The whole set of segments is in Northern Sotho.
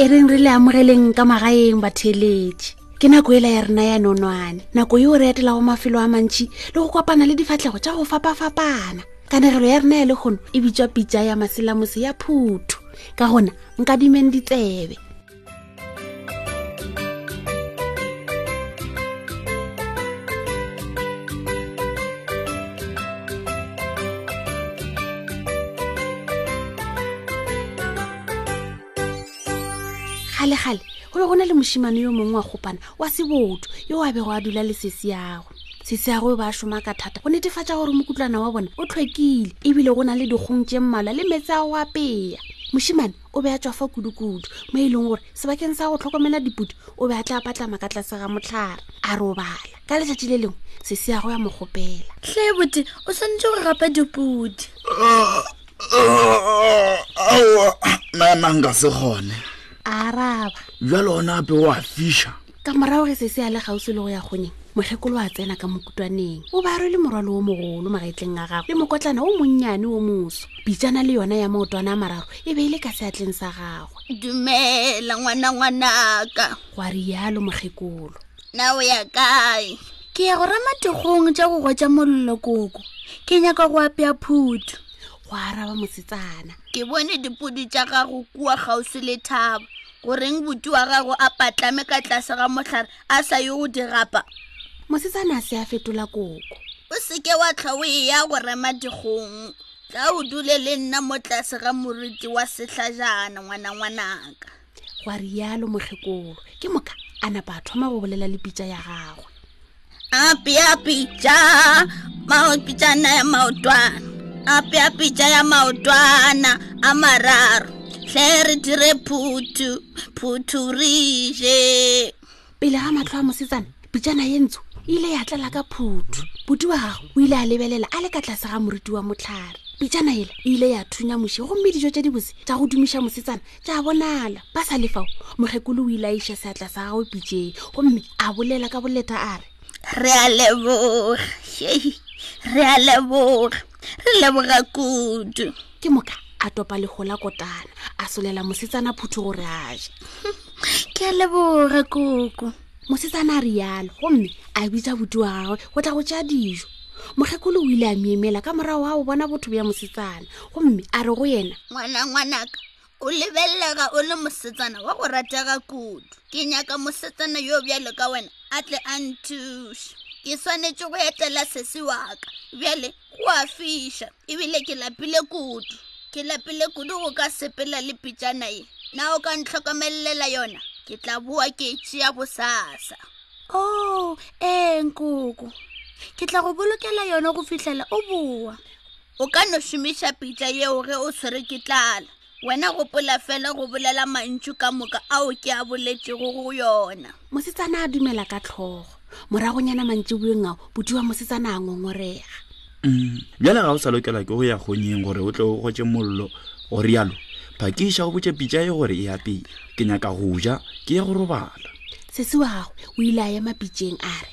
e reng re le amogeleng ka magaeng batheeletše ke nako ela ya rena ya nonwane nako yeo re etelago mafelo a mantšhi le go kopana le difatlhego tša go fapafapana kanegelo ya rena ya lekgono e bitswa pitša ya maselamose ya phutho ka gona nka dumeng ditsebe kgale-kgale go be go na le mošimane yo mongwe wa kgopana wa sebotho yo a bego a dula le sesi yago sesi yago ba šoma ka thata go netefatša gore mokutlwana wa bona o tlhwekile ebile go na le dikgong tše mmalwa le meetse a go apeya mošimane o be a tswa fa kudukudu mo e leng gore sebakeng sa go tlhokomela dipudi o be a tla patlama ka tlase ga motlhare a robala ka letšatši le lengwe se se yago ya mo kgopela tlebote o tshwanetse go gapa dipudi aowa nana nka se kgone araba jalo ona ape wa fisha ka morago ge se se a le gausi le go ya kgonye mokgekolo a tsena ka mokutwaneng o ba rwele morwalo o mogolo magetleng a gago le mokotlana o monnyane o moso bitsana le yona ya maotwana a marago e be e le ka seatleng sa gagwe dumela ngwana ngwanaka gwa rialo mokgekolo na o ya kae ke ya go ramategong tša go gotša mollo koko ke nyaka go apea phutu go araba mosetsana ke bone dipodi tša gago kua kgauswi le thaba go reng boti wa gago a patlame ka tlase ga motlhare a sa yo go digapa mosetsana se a fetola koko o seke wa tlhwa o e ya go rema dikgong tla o dule le nna mo tlase ga moriti wa setlhajana ngwana ngwanaka gwa rialo mokgekolo ke moka a napa a thoma go bolela le pitša ya gagwe api api ja maotwana ya maotwana api api ja ya maotwana a mararo hle re dire phuthu phuthu re je pele ga matlho a mosetsana pitšana ye ntsho e ile ya tlala ka phuthu boti wa gago o ile a lebelela a le ka tlase ga moriti wa motlhare pitšana ele e ile ya thunya moši gomme dijo tša dibose tša go dumiša mosetsana ke a bonala ba sa le fao mokgekolo o ile a iša seatla sa gago pitseng gomme a bolela ka boleta a re re a leboga re a leboga re leboga kudu ke moka a topa legola kotana a solela mosetsana phutho gore a ja ke a leboga koko mosetsana a rialo gomme a bitsa boti wa gagwe go tla go tšea dijo mokgekolo o ile a miemela ka morago wa go bona botho bja mosetsana gomme a re go yena ngwana ngwanaka o lebelelega o le mosetsana wa go ratega kudu ke nyaka mosetsana yo bjalo ka wena a tle a nthuše ke swanetše go etela sesi waka bjale go a fiša ebile ke lapile kudu ke lapile kudu go ka sepela le pitšana ye na o ka ntlhokomelela yona ke tla boa ke e tšea bosasa o oh, ee nkoko ke tla go bolokela yona go fihlela o boa o ka no šomiša pitša yeo ge o tshwere ke tlala wena gopola fela go bolela mantšu ka moka ao ke a boletšego go yona mosetsana a dumela ka tlhogo moragonyana mantšiboeng ao bodiwa mosetsana a ngongorega mm, bjale ga o sa lokela ke go ya kgonyeng gore o tle o gotse mollo go rialo phakiša go botse pitša e gore e ya pele ke nyaka go ja ke ya go robala sese wa gagwe o ile a ema pitšeng a re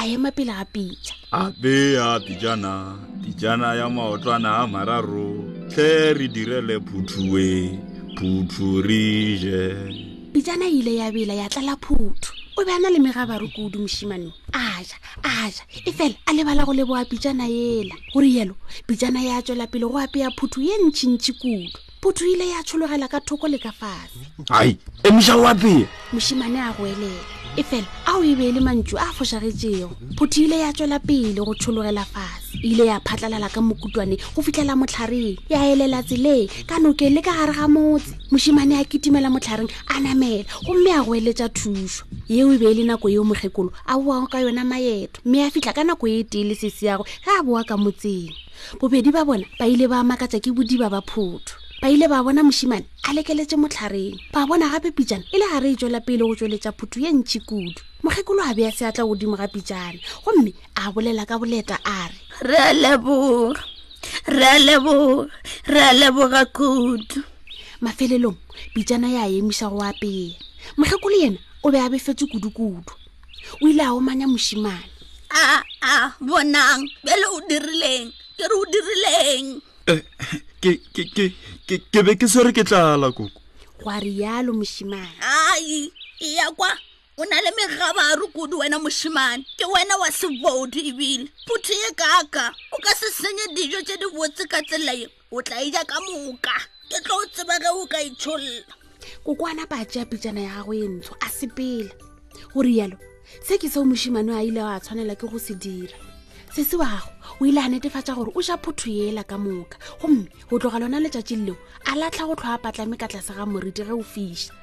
a ema pele ga pitša apeya pitšana pitšana ya maotlwana a mararo tle re direle phuthuwe phuthu re je pitšana e ile ya bela ya tlala phuthu o be a na le megabaru kudu mošimane a ja a ja e fela a lebala go leboa pitšana ela gore yelo pitšana ya tswela pele go apeya phuthu ye ntšhintšhi kudu putu ile ya tshologela ka thoko le ka fase ai emiša wa pele mošimane a go elela e fela a o e be e le mantšu a fošagetšego phutu ile ya tswela pele go tshologela fase e ile ya phatlalala ka mokutlwane go fitlhela motlhareng ya elela tseleng ka noke le ka gare ga motse mošimane a kitimela motlhareng a namela gomme a go eletša thušo yeo e be e le nako yeo mokgekolo a boago ka yona maeto mme a fitlha ka nako e tee le sese yago ge a boa ka motseng bobedi ba bona ba ile ba makatša ke bodiba ba phutho ba ile ba bona mošimane a lekeletše motlhareng ba bona gape pitšana e le ga re e tšwela pele go tšweletša phutho ye ntšhi kudu mokgekolo a be a se atla godimo ga pitšana gomme a bolela ka boleta a re re a leboga re a leboga re a leboga kudu mafelelong pitšana ya emiša go apeya mokgekolo yena o be a befetse kudukudu o ile a omanya mošimane a a bonang bjale o dirileng ke re o dirileng Eh, ke- ke- ke- ke ke be ke swere ke tlala koko gwa rialo mošimane ai e ya kwa o na le megabaru kudu wena mošimane ke wena wa sebodi ebile phuthi ye kaka o ka se senye dijo tše di botse ka tsela ye o tla eja ka moka ke tlo o tseba ge o ka itsholla kokwana patše ya pitšana ya gago e ntsho a sepela go rialo se ke seo mošimane a ile a tshwanela ke go se dira sese wa gago o ile a netefatša gore o ja photho ela ka moka gomme go tloga lona letšatšing leo a latlha go tlhoa patlame ka tlase ga moriti ge o fiša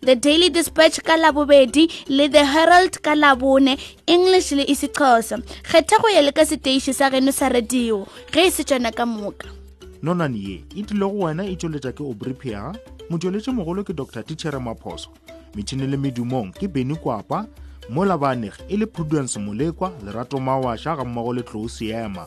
the daily dispatch ka labobedi le the herald ka labone english le isixhosa kgetha go ya le ka seteiši sa geno sa radio ge e se tsona ka moka nonane ye e tlile go wena e tšweletša ke obripia motšweletši mogolo ke dr tichere maphoso metšhini le medumong ke beny kwapa mola baanegi e le prudence molekwa lerato mawaša ga mmogo le tlou seema